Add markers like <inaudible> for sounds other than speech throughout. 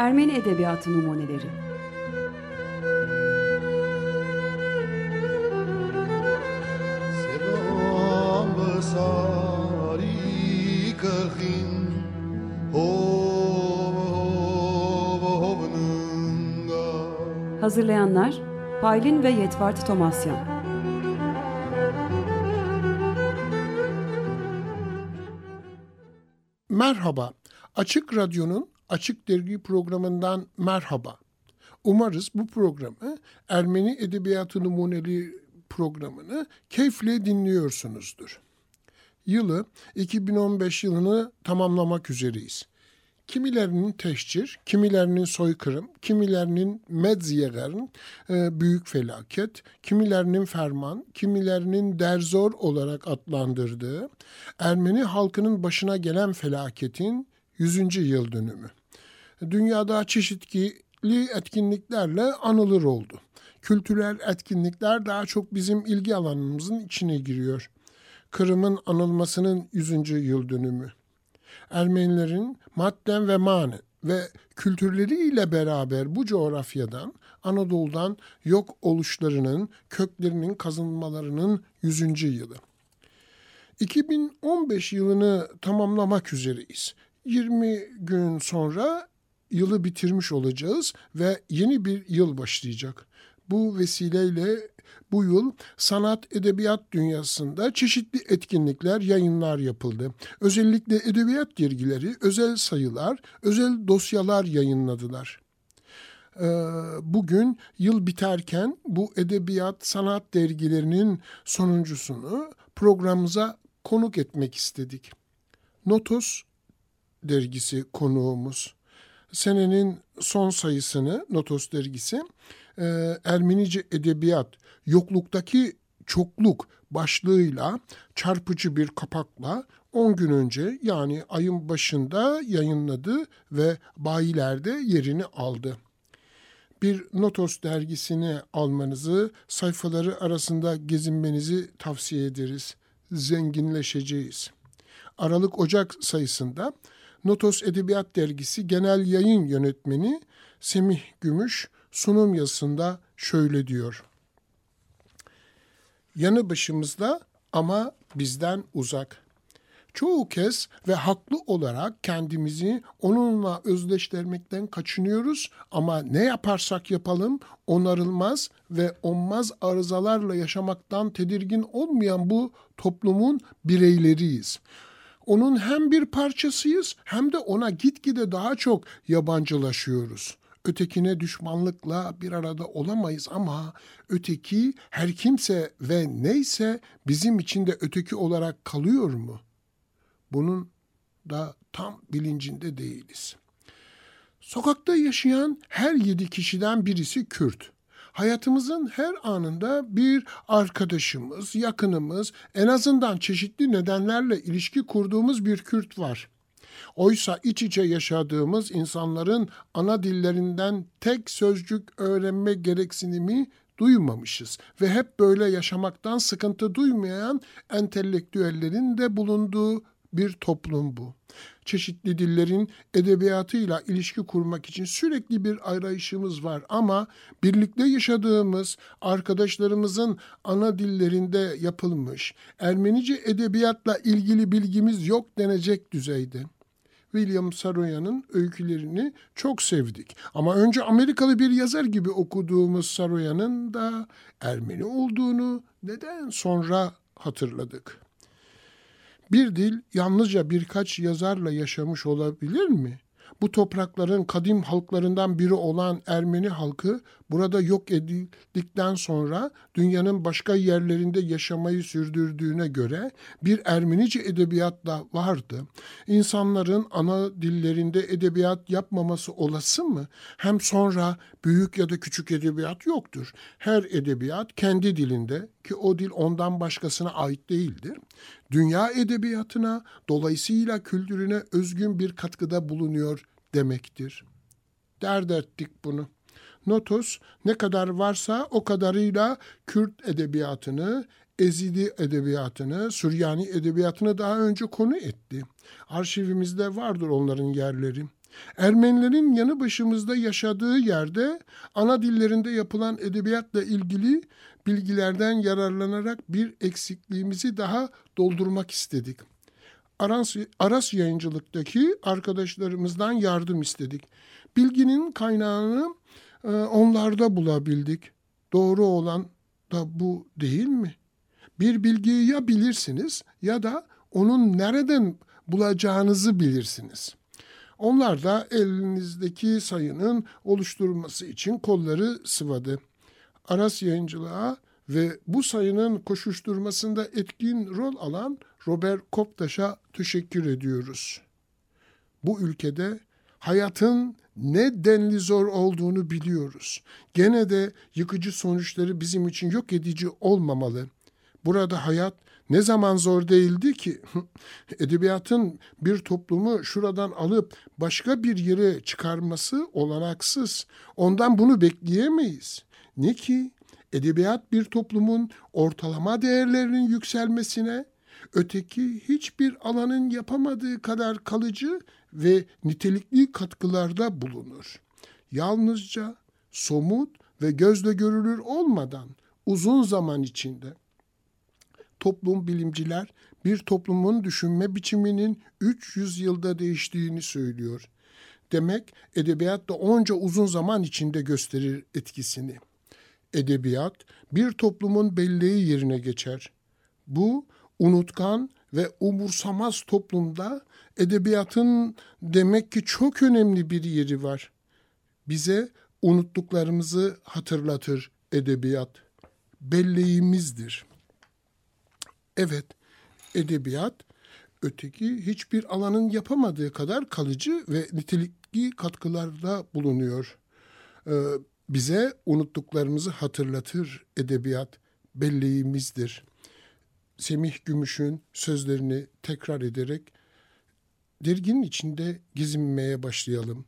Ermeni Edebiyatı Numuneleri. Hazırlayanlar Paylin ve Yetvart Tomasyan. Merhaba, Açık Radyo'nun Açık Dergi programından merhaba. Umarız bu programı Ermeni Edebiyatı Numuneli programını keyifle dinliyorsunuzdur. Yılı 2015 yılını tamamlamak üzereyiz. Kimilerinin teşcir, kimilerinin soykırım, kimilerinin Medzyeger'in e, büyük felaket, kimilerinin ferman, kimilerinin derzor olarak adlandırdığı Ermeni halkının başına gelen felaketin 100. yıl dönümü. Dünyada çeşitli etkinliklerle anılır oldu. Kültürel etkinlikler daha çok bizim ilgi alanımızın içine giriyor. Kırım'ın anılmasının 100. yıl dönümü Ermenilerin madden ve manen ve kültürleriyle beraber bu coğrafyadan, Anadolu'dan yok oluşlarının, köklerinin kazınmalarının 100. yılı. 2015 yılını tamamlamak üzereyiz. 20 gün sonra yılı bitirmiş olacağız ve yeni bir yıl başlayacak. Bu vesileyle bu yıl sanat edebiyat dünyasında çeşitli etkinlikler, yayınlar yapıldı. Özellikle edebiyat dergileri özel sayılar, özel dosyalar yayınladılar. Ee, bugün yıl biterken bu edebiyat sanat dergilerinin sonuncusunu programımıza konuk etmek istedik. Notos dergisi konuğumuz. Senenin son sayısını Notos dergisi e, Ermenice edebiyat yokluktaki çokluk başlığıyla çarpıcı bir kapakla 10 gün önce yani ayın başında yayınladı ve bayilerde yerini aldı. Bir Notos dergisini almanızı, sayfaları arasında gezinmenizi tavsiye ederiz. Zenginleşeceğiz. Aralık-Ocak sayısında Notos Edebiyat Dergisi Genel Yayın Yönetmeni Semih Gümüş sunum yazısında şöyle diyor. Yanı başımızda ama bizden uzak. Çoğu kez ve haklı olarak kendimizi onunla özdeştirmekten kaçınıyoruz ama ne yaparsak yapalım onarılmaz ve onmaz arızalarla yaşamaktan tedirgin olmayan bu toplumun bireyleriyiz. Onun hem bir parçasıyız hem de ona gitgide daha çok yabancılaşıyoruz ötekine düşmanlıkla bir arada olamayız ama öteki her kimse ve neyse bizim için de öteki olarak kalıyor mu? Bunun da tam bilincinde değiliz. Sokakta yaşayan her yedi kişiden birisi Kürt. Hayatımızın her anında bir arkadaşımız, yakınımız, en azından çeşitli nedenlerle ilişki kurduğumuz bir Kürt var. Oysa iç içe yaşadığımız insanların ana dillerinden tek sözcük öğrenme gereksinimi duymamışız ve hep böyle yaşamaktan sıkıntı duymayan entelektüellerin de bulunduğu bir toplum bu. Çeşitli dillerin edebiyatıyla ilişki kurmak için sürekli bir arayışımız var ama birlikte yaşadığımız arkadaşlarımızın ana dillerinde yapılmış Ermenice edebiyatla ilgili bilgimiz yok denecek düzeyde. William Saroyan'ın öykülerini çok sevdik. Ama önce Amerikalı bir yazar gibi okuduğumuz Saroyan'ın da Ermeni olduğunu neden sonra hatırladık. Bir dil yalnızca birkaç yazarla yaşamış olabilir mi? Bu toprakların kadim halklarından biri olan Ermeni halkı burada yok edildikten sonra dünyanın başka yerlerinde yaşamayı sürdürdüğüne göre bir Ermenice edebiyat da vardı. İnsanların ana dillerinde edebiyat yapmaması olası mı? Hem sonra büyük ya da küçük edebiyat yoktur. Her edebiyat kendi dilinde ki o dil ondan başkasına ait değildir. Dünya edebiyatına dolayısıyla kültürüne özgün bir katkıda bulunuyor demektir. Dert ettik bunu. Notos ne kadar varsa o kadarıyla Kürt edebiyatını, Ezidi edebiyatını, Süryani edebiyatını daha önce konu etti. Arşivimizde vardır onların yerleri. Ermenilerin yanı başımızda yaşadığı yerde ana dillerinde yapılan edebiyatla ilgili bilgilerden yararlanarak bir eksikliğimizi daha doldurmak istedik. Aras, Aras yayıncılıktaki arkadaşlarımızdan yardım istedik. Bilginin kaynağını e, onlarda bulabildik. Doğru olan da bu değil mi? Bir bilgiyi ya bilirsiniz ya da onun nereden bulacağınızı bilirsiniz. Onlar da elinizdeki sayının oluşturulması için kolları sıvadı. Aras yayıncılığa ve bu sayının koşuşturmasında etkin rol alan Robert Koptaş'a teşekkür ediyoruz. Bu ülkede hayatın ne denli zor olduğunu biliyoruz. Gene de yıkıcı sonuçları bizim için yok edici olmamalı. Burada hayat ne zaman zor değildi ki? <laughs> Edebiyatın bir toplumu şuradan alıp başka bir yere çıkarması olanaksız. Ondan bunu bekleyemeyiz. Ne ki edebiyat bir toplumun ortalama değerlerinin yükselmesine, öteki hiçbir alanın yapamadığı kadar kalıcı ve nitelikli katkılarda bulunur. Yalnızca somut ve gözle görülür olmadan uzun zaman içinde toplum bilimciler bir toplumun düşünme biçiminin 300 yılda değiştiğini söylüyor. Demek edebiyat da onca uzun zaman içinde gösterir etkisini. Edebiyat bir toplumun belleği yerine geçer. Bu unutkan ve umursamaz toplumda edebiyatın demek ki çok önemli bir yeri var. Bize unuttuklarımızı hatırlatır edebiyat. Belleğimizdir. Evet, edebiyat öteki hiçbir alanın yapamadığı kadar kalıcı ve nitelikli katkılarda bulunuyor. Ee, bize unuttuklarımızı hatırlatır edebiyat, belleğimizdir. Semih Gümüş'ün sözlerini tekrar ederek derginin içinde gezinmeye başlayalım.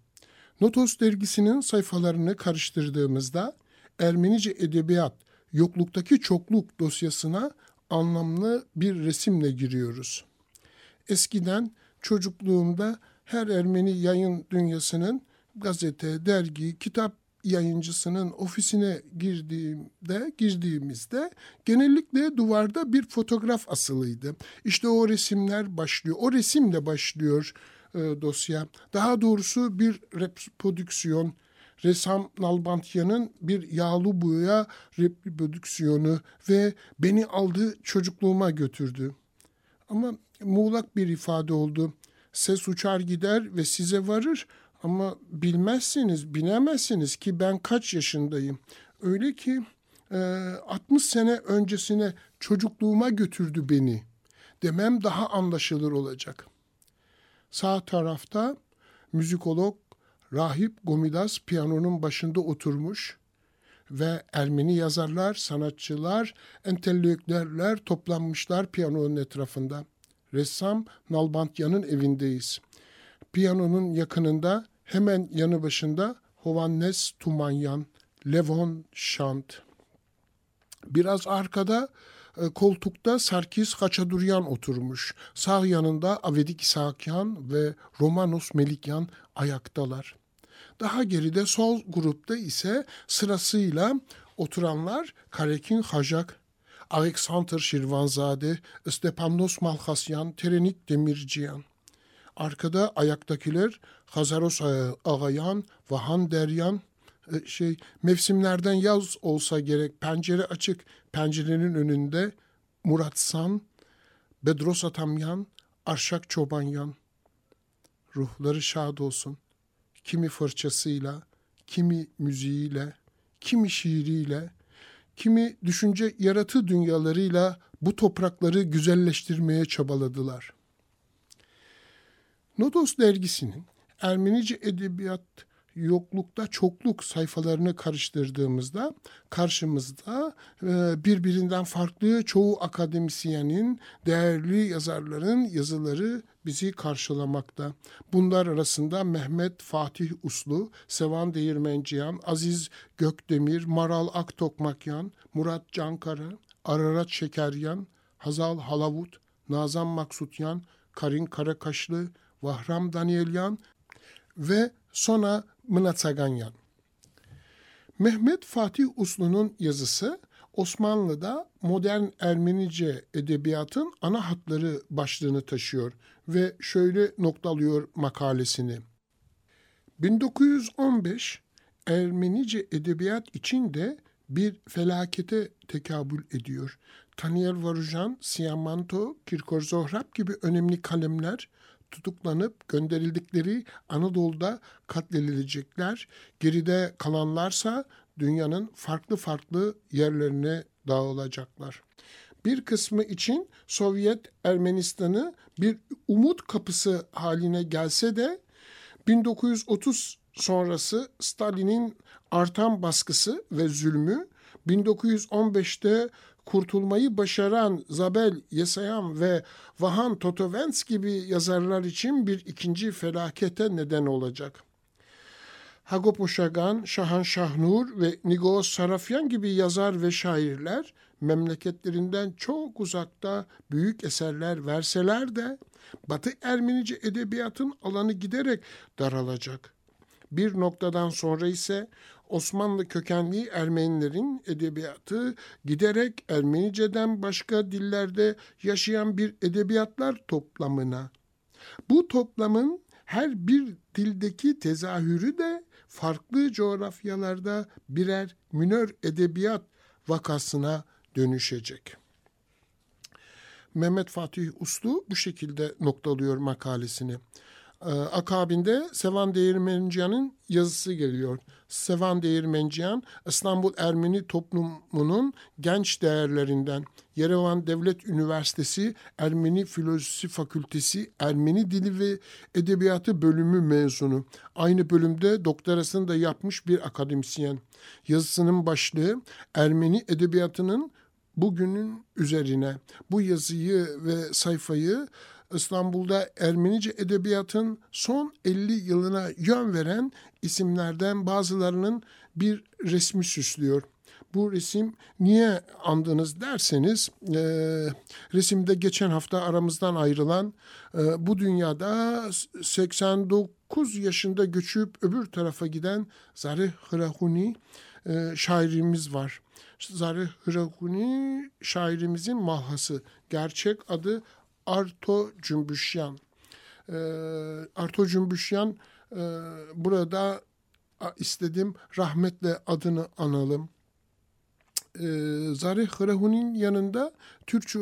Notos dergisinin sayfalarını karıştırdığımızda Ermenice edebiyat yokluktaki çokluk dosyasına anlamlı bir resimle giriyoruz. Eskiden çocukluğumda her Ermeni yayın dünyasının gazete, dergi, kitap yayıncısının ofisine girdiğimde girdiğimizde genellikle duvarda bir fotoğraf asılıydı. İşte o resimler başlıyor. O resimle başlıyor e, dosya. Daha doğrusu bir reprodüksiyon. Ressam Nalbantya'nın bir yağlı boya reprodüksiyonu ve beni aldı çocukluğuma götürdü. Ama muğlak bir ifade oldu. Ses uçar gider ve size varır ama bilmezsiniz, bilemezsiniz ki ben kaç yaşındayım. Öyle ki e, 60 sene öncesine çocukluğuma götürdü beni demem daha anlaşılır olacak. Sağ tarafta müzikolog Rahip Gomidas piyanonun başında oturmuş ve Ermeni yazarlar, sanatçılar, entelektüeller toplanmışlar piyanonun etrafında. Ressam Nalbantya'nın evindeyiz. Piyanonun yakınında Hemen yanı başında Hovannes Tumanyan, Levon Şant. Biraz arkada e, koltukta Sarkis Haçaduryan oturmuş. Sağ yanında Avedik İshakyan ve Romanos Melikyan ayaktalar. Daha geride sol grupta ise sırasıyla oturanlar Karekin Hajak, Alexander Şirvanzade, Stepanos Malhasyan, Terenik Demirciyan. Arkada ayaktakiler Hazaros Ağayan, Vahan Deryan, e, şey mevsimlerden yaz olsa gerek pencere açık pencerenin önünde Murat San, Bedros Atamyan, Arşak Çobanyan. Ruhları şad olsun. Kimi fırçasıyla, kimi müziğiyle, kimi şiiriyle, kimi düşünce yaratı dünyalarıyla bu toprakları güzelleştirmeye çabaladılar.'' Nodos dergisinin Ermenice edebiyat yoklukta çokluk sayfalarını karıştırdığımızda karşımızda e, birbirinden farklı çoğu akademisyenin, değerli yazarların yazıları bizi karşılamakta. Bunlar arasında Mehmet Fatih Uslu, Sevan Değirmenciyan, Aziz Gökdemir, Maral Aktokmakyan, Murat Cankara, Ararat Şekeryan, Hazal Halavut, Nazan Maksutyan, Karin Karakaşlı, Vahram Danielyan ve sonra Mınatsaganyan. Mehmet Fatih Uslu'nun yazısı Osmanlı'da modern Ermenice edebiyatın ana hatları başlığını taşıyor ve şöyle noktalıyor makalesini. 1915 Ermenice edebiyat için de bir felakete tekabül ediyor. Taniel Varujan, Siamanto, Kirkor Zohrab gibi önemli kalemler tutuklanıp gönderildikleri Anadolu'da katledilecekler. Geride kalanlarsa dünyanın farklı farklı yerlerine dağılacaklar. Bir kısmı için Sovyet Ermenistan'ı bir umut kapısı haline gelse de 1930 sonrası Stalin'in artan baskısı ve zulmü 1915'te kurtulmayı başaran Zabel Yesayan ve Vahan Totovens gibi yazarlar için bir ikinci felakete neden olacak. Hagop Uşagan, Şahan Şahnur ve Nigos Sarafyan gibi yazar ve şairler memleketlerinden çok uzakta büyük eserler verseler de Batı Ermenice edebiyatın alanı giderek daralacak. Bir noktadan sonra ise Osmanlı kökenli Ermenilerin edebiyatı giderek Ermenice'den başka dillerde yaşayan bir edebiyatlar toplamına. Bu toplamın her bir dildeki tezahürü de farklı coğrafyalarda birer minör edebiyat vakasına dönüşecek. Mehmet Fatih Uslu bu şekilde noktalıyor makalesini. Ee, akabinde Sevan Değirmenciyan'ın yazısı geliyor. Sevan Değirmenciyan, İstanbul Ermeni toplumunun genç değerlerinden. Yerevan Devlet Üniversitesi Ermeni Filozofi Fakültesi Ermeni Dili ve Edebiyatı bölümü mezunu. Aynı bölümde doktorasını da yapmış bir akademisyen. Yazısının başlığı Ermeni Edebiyatı'nın bugünün üzerine. Bu yazıyı ve sayfayı İstanbul'da Ermenice edebiyatın son 50 yılına yön veren isimlerden bazılarının bir resmi süslüyor. Bu resim niye andınız derseniz e, resimde geçen hafta aramızdan ayrılan e, bu dünyada 89 yaşında göçüp öbür tarafa giden Zarih Hrahuni e, şairimiz var. Zarih Hrahuni şairimizin mahası. Gerçek adı Arto Cümbüşyan. E, Arto Cümbüşyan e, burada istedim rahmetle adını analım. E, Hırahun'un yanında Türkçe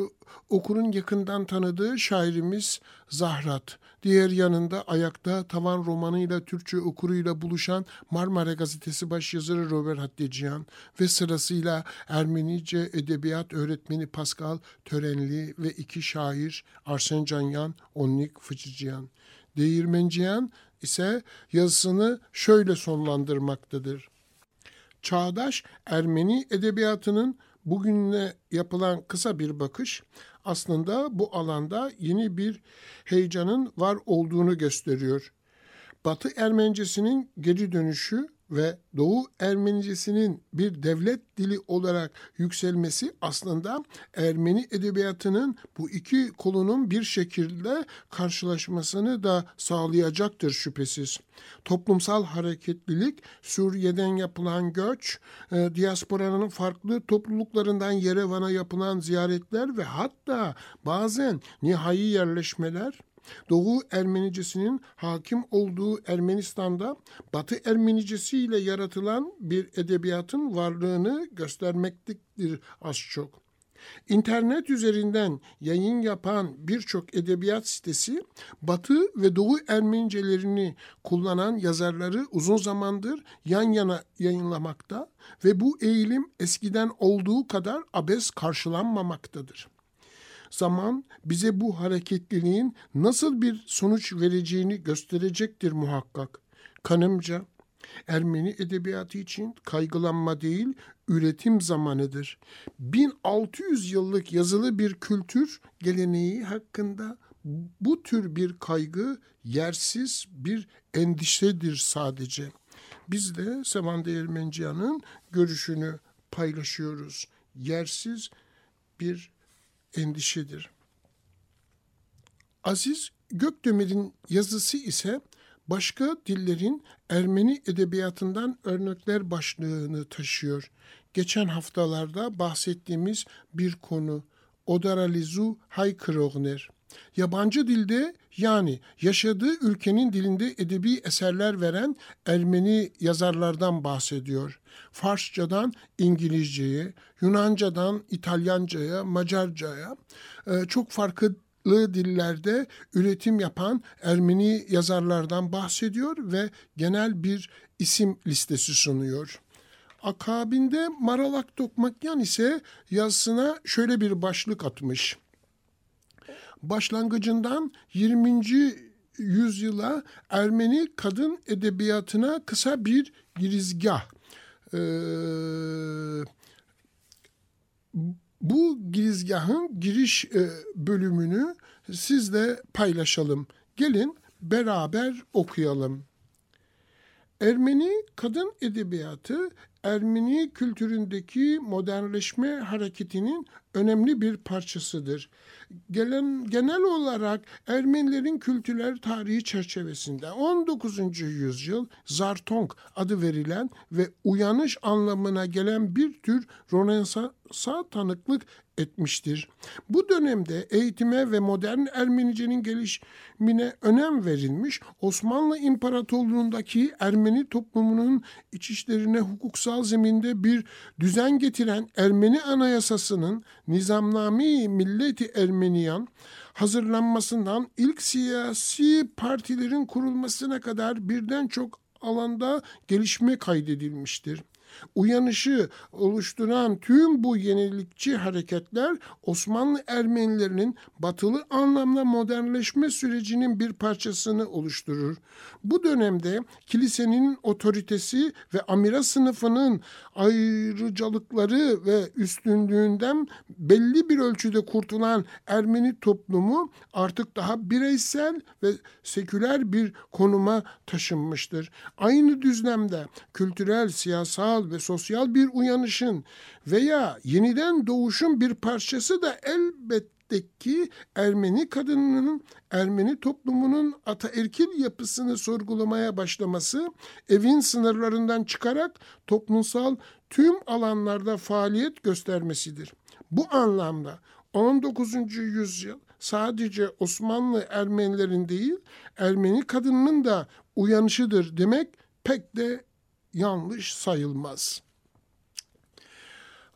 okurun yakından tanıdığı şairimiz Zahrat. Diğer yanında ayakta tavan romanıyla Türkçe okuruyla buluşan Marmara Gazetesi başyazarı Robert Haddeciyan ve sırasıyla Ermenice edebiyat öğretmeni Pascal Törenli ve iki şair Arsen Canyan, Onnik Fıçıcıyan. Değirmenciyan ise yazısını şöyle sonlandırmaktadır. Çağdaş Ermeni edebiyatının bugüne yapılan kısa bir bakış aslında bu alanda yeni bir heyecanın var olduğunu gösteriyor. Batı Ermenicesinin geri dönüşü ve Doğu Ermenicesinin bir devlet dili olarak yükselmesi aslında Ermeni edebiyatının bu iki kolunun bir şekilde karşılaşmasını da sağlayacaktır şüphesiz. Toplumsal hareketlilik, Suriye'den yapılan göç, e, diasporanın farklı topluluklarından Yerevan'a yapılan ziyaretler ve hatta bazen nihai yerleşmeler Doğu Ermenicesinin hakim olduğu Ermenistan'da Batı Ermenicesi ile yaratılan bir edebiyatın varlığını göstermektedir az çok. İnternet üzerinden yayın yapan birçok edebiyat sitesi Batı ve Doğu Ermenicelerini kullanan yazarları uzun zamandır yan yana yayınlamakta ve bu eğilim eskiden olduğu kadar abes karşılanmamaktadır zaman bize bu hareketliliğin nasıl bir sonuç vereceğini gösterecektir muhakkak. Kanımca Ermeni edebiyatı için kaygılanma değil, üretim zamanıdır. 1600 yıllık yazılı bir kültür geleneği hakkında bu tür bir kaygı yersiz bir endişedir sadece. Biz de Sevan Değirmenciyan'ın görüşünü paylaşıyoruz. Yersiz bir endişedir. Aziz Gökdemir'in yazısı ise başka dillerin Ermeni edebiyatından örnekler başlığını taşıyor. Geçen haftalarda bahsettiğimiz bir konu Odaralizu Haykırogner. Yabancı dilde yani yaşadığı ülkenin dilinde edebi eserler veren Ermeni yazarlardan bahsediyor. Farsçadan İngilizceye, Yunancadan İtalyancaya, Macarcaya e, çok farklı dillerde üretim yapan Ermeni yazarlardan bahsediyor ve genel bir isim listesi sunuyor. Akabinde Maralak Tokmakyan ise yazısına şöyle bir başlık atmış. Başlangıcından 20. yüzyıla Ermeni kadın edebiyatına kısa bir girizgah. Ee, bu girizgahın giriş e, bölümünü sizle paylaşalım. Gelin beraber okuyalım. Ermeni kadın edebiyatı Ermeni kültüründeki modernleşme hareketinin önemli bir parçasıdır. Gelen, genel olarak Ermenilerin kültürel tarihi çerçevesinde 19. yüzyıl Zartong adı verilen ve uyanış anlamına gelen bir tür Rönesans'a tanıklık etmiştir. Bu dönemde eğitime ve modern Ermenicenin gelişimine önem verilmiş, Osmanlı İmparatorluğundaki Ermeni toplumunun iç işlerine hukuksal zeminde bir düzen getiren Ermeni Anayasası'nın Nizamnami Milleti Ermeniyan hazırlanmasından ilk siyasi partilerin kurulmasına kadar birden çok alanda gelişme kaydedilmiştir. Uyanışı oluşturan tüm bu yenilikçi hareketler Osmanlı Ermenilerinin batılı anlamda modernleşme sürecinin bir parçasını oluşturur. Bu dönemde kilisenin otoritesi ve amira sınıfının ayrıcalıkları ve üstünlüğünden belli bir ölçüde kurtulan Ermeni toplumu artık daha bireysel ve seküler bir konuma taşınmıştır. Aynı düzlemde kültürel, siyasal toplumsal ve sosyal bir uyanışın veya yeniden doğuşun bir parçası da elbette ki Ermeni kadınının, Ermeni toplumunun ataerkil yapısını sorgulamaya başlaması, evin sınırlarından çıkarak toplumsal tüm alanlarda faaliyet göstermesidir. Bu anlamda 19. yüzyıl sadece Osmanlı Ermenilerin değil, Ermeni kadınının da uyanışıdır demek pek de yanlış sayılmaz.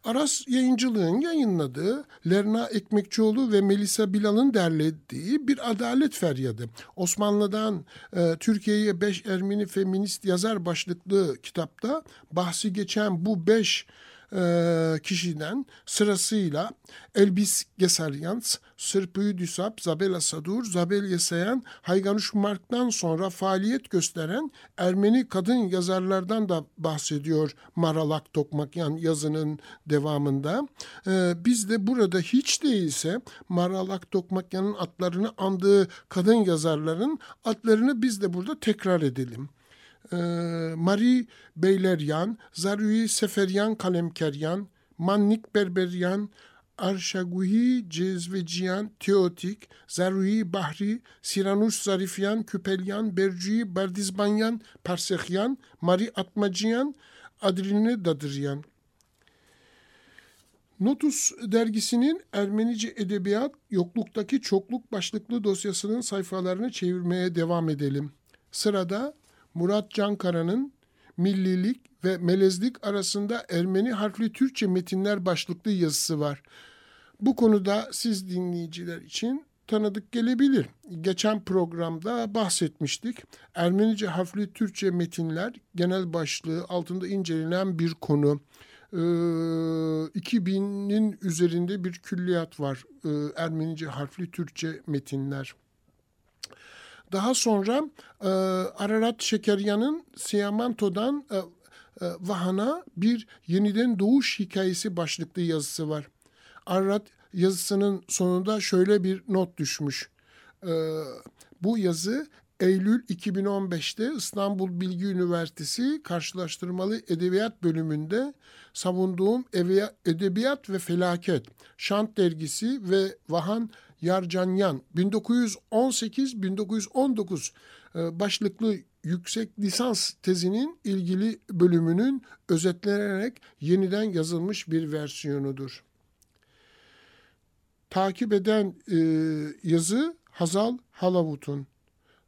Aras Yayıncılığın yayınladığı Lerna Ekmekçioğlu ve Melisa Bilal'ın derlediği bir adalet feryadı. Osmanlı'dan e, Türkiye'ye beş Ermeni feminist yazar başlıklı kitapta bahsi geçen bu beş e, kişiden sırasıyla Elbis Gesaryans, Sırpı Düsap, Zabel Asadur, Zabel Yesayan, Hayganuş Mark'tan sonra faaliyet gösteren Ermeni kadın yazarlardan da bahsediyor Maralak Tokmakyan yazının devamında. E, biz de burada hiç değilse Maralak Tokmakyan'ın adlarını andığı kadın yazarların adlarını biz de burada tekrar edelim. Ee, Marie Beyleryan, Zarui Seferyan Kalemkeryan, Mannik Berberyan, Arşaguhi Cezveciyan Teotik, Zarui Bahri, Siranus Zarifyan, Küpelyan, Bercui Bardizbanyan, Parsehyan, Mari Atmaciyan, Adrine Dadıryan. Notus dergisinin Ermenice Edebiyat Yokluktaki Çokluk başlıklı dosyasının sayfalarını çevirmeye devam edelim. Sırada Murat Cankara'nın millilik ve melezlik arasında Ermeni harfli Türkçe metinler başlıklı yazısı var. Bu konuda siz dinleyiciler için tanıdık gelebilir. Geçen programda bahsetmiştik. Ermenice harfli Türkçe metinler genel başlığı altında incelenen bir konu. Ee, 2000'in üzerinde bir külliyat var. Ee, Ermenice harfli Türkçe metinler. Daha sonra e, Ararat Şekeryan'ın Siyamanto'dan e, e, Vahan'a bir yeniden doğuş hikayesi başlıklı yazısı var. Ararat yazısının sonunda şöyle bir not düşmüş. E, bu yazı Eylül 2015'te İstanbul Bilgi Üniversitesi Karşılaştırmalı Edebiyat bölümünde savunduğum Edebiyat ve Felaket, Şant Dergisi ve Vahan Yarcanyan 1918-1919 e, başlıklı yüksek lisans tezinin ilgili bölümünün özetlenerek yeniden yazılmış bir versiyonudur. Takip eden e, yazı Hazal Halavut'un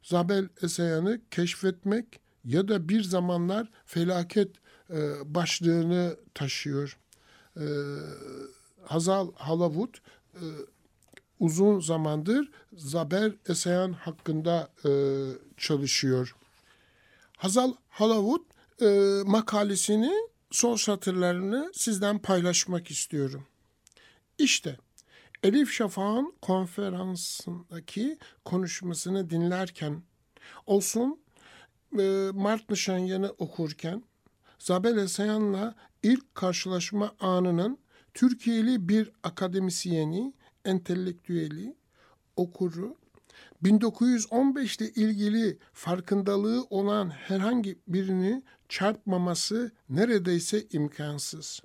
Zabel Esayan'ı keşfetmek ya da bir zamanlar felaket e, başlığını taşıyor. E, Hazal Halavut e, uzun zamandır Zabel Esayan hakkında e, çalışıyor. Hazal Halavut e, makalesini son satırlarını sizden paylaşmak istiyorum. İşte Elif Şafak'ın konferansındaki konuşmasını dinlerken olsun e, Mart Nişanyan'ı okurken Zabel Esayan'la ilk karşılaşma anının Türkiye'li bir akademisyeni, entelektüeli, okuru 1915 ile ilgili farkındalığı olan herhangi birini çarpmaması neredeyse imkansız.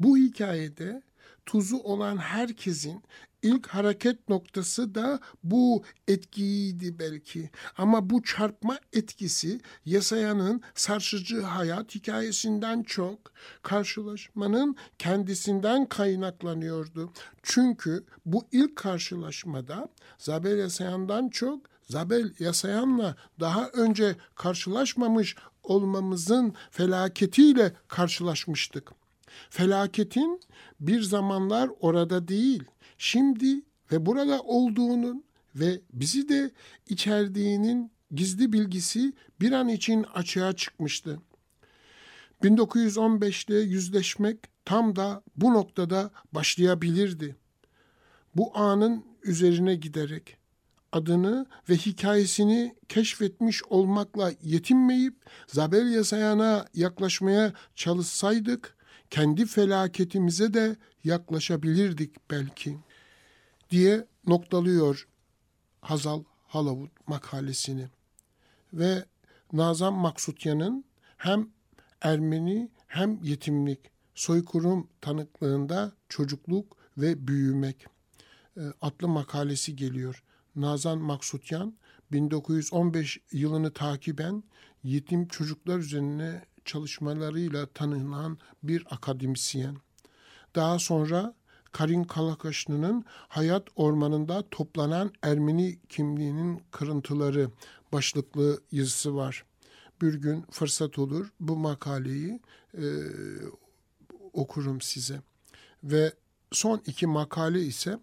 Bu hikayede tuzu olan herkesin ilk hareket noktası da bu etkiydi belki. Ama bu çarpma etkisi yasayanın sarsıcı hayat hikayesinden çok karşılaşmanın kendisinden kaynaklanıyordu. Çünkü bu ilk karşılaşmada Zabel Yasayan'dan çok Zabel Yasayan'la daha önce karşılaşmamış olmamızın felaketiyle karşılaşmıştık. Felaketin bir zamanlar orada değil, şimdi ve burada olduğunun ve bizi de içerdiğinin gizli bilgisi bir an için açığa çıkmıştı. 1915'te yüzleşmek tam da bu noktada başlayabilirdi. Bu anın üzerine giderek adını ve hikayesini keşfetmiş olmakla yetinmeyip Zabel Yasayana yaklaşmaya çalışsaydık kendi felaketimize de yaklaşabilirdik belki diye noktalıyor Hazal Halavut makalesini. Ve Nazan Maksutyan'ın hem Ermeni hem yetimlik, soykırım tanıklığında çocukluk ve büyümek e, adlı makalesi geliyor. Nazan Maksutyan 1915 yılını takiben yetim çocuklar üzerine çalışmalarıyla tanınan bir akademisyen. Daha sonra Karin Kalakaşlı'nın Hayat Ormanı'nda toplanan Ermeni kimliğinin kırıntıları başlıklı yazısı var. Bir gün fırsat olur bu makaleyi e, okurum size. Ve son iki makale ise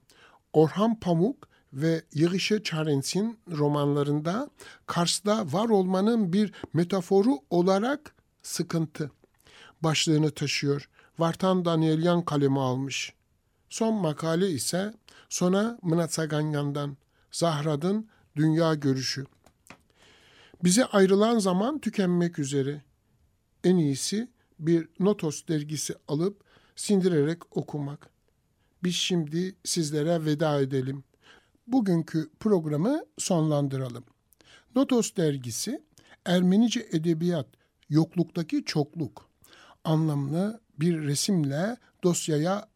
Orhan Pamuk ve Yığışe Çarens'in romanlarında Kars'ta var olmanın bir metaforu olarak sıkıntı başlığını taşıyor. Vartan Danielyan kalemi almış. Son makale ise Sona Mnatsaganyan'dan Zahrad'ın Dünya Görüşü. Bize ayrılan zaman tükenmek üzere. En iyisi bir Notos dergisi alıp sindirerek okumak. Biz şimdi sizlere veda edelim. Bugünkü programı sonlandıralım. Notos dergisi Ermenice edebiyat yokluktaki çokluk anlamlı bir resimle dosyaya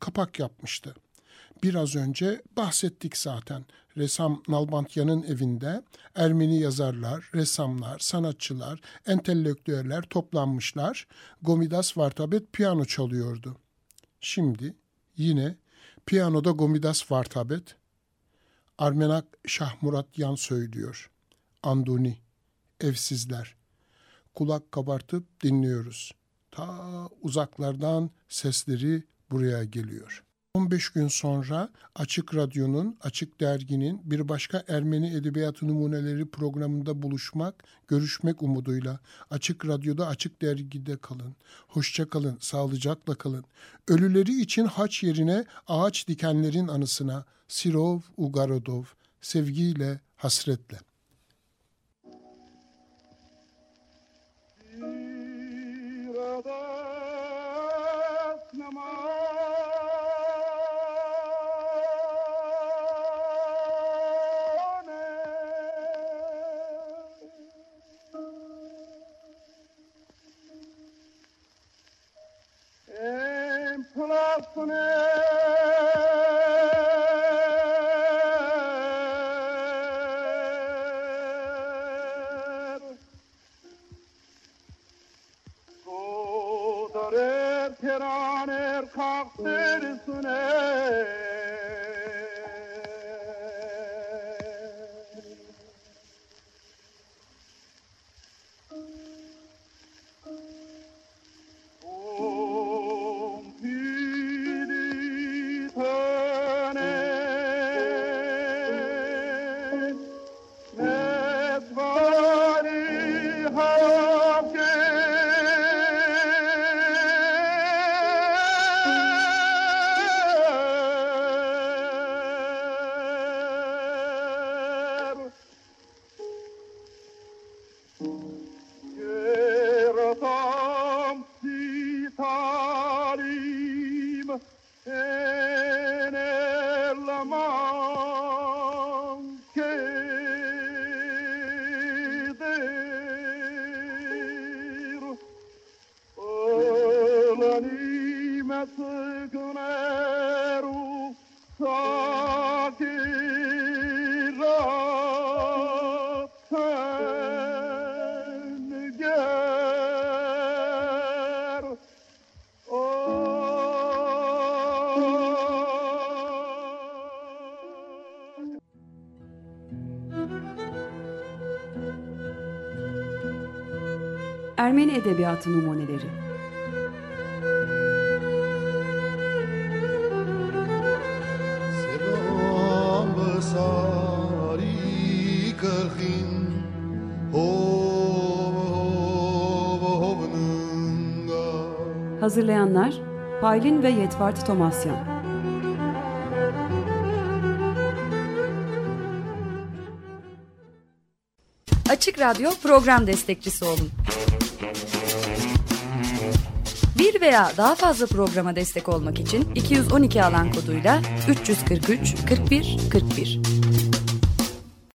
kapak yapmıştı. Biraz önce bahsettik zaten. Ressam Nalbantyan'ın evinde Ermeni yazarlar, ressamlar, sanatçılar, entelektüeller toplanmışlar. Gomidas Vartabet piyano çalıyordu. Şimdi yine piyanoda Gomidas Vartabet, Armenak Şahmurat Yan söylüyor. Anduni, Evsizler kulak kabartıp dinliyoruz. Ta uzaklardan sesleri buraya geliyor. 15 gün sonra Açık Radyo'nun, Açık Dergi'nin bir başka Ermeni Edebiyatı Numuneleri programında buluşmak, görüşmek umuduyla Açık Radyo'da, Açık Dergi'de kalın. Hoşça kalın, sağlıcakla kalın. Ölüleri için haç yerine ağaç dikenlerin anısına Sirov Ugarodov sevgiyle, hasretle. Namah oh Kone Oh, Ermeni Edebiyatı Numuneleri. Hazırlayanlar Paylin ve Yetvart Tomasyan Açık Radyo program destekçisi olun. Bir veya daha fazla programa destek olmak için 212 alan koduyla 343 41 41.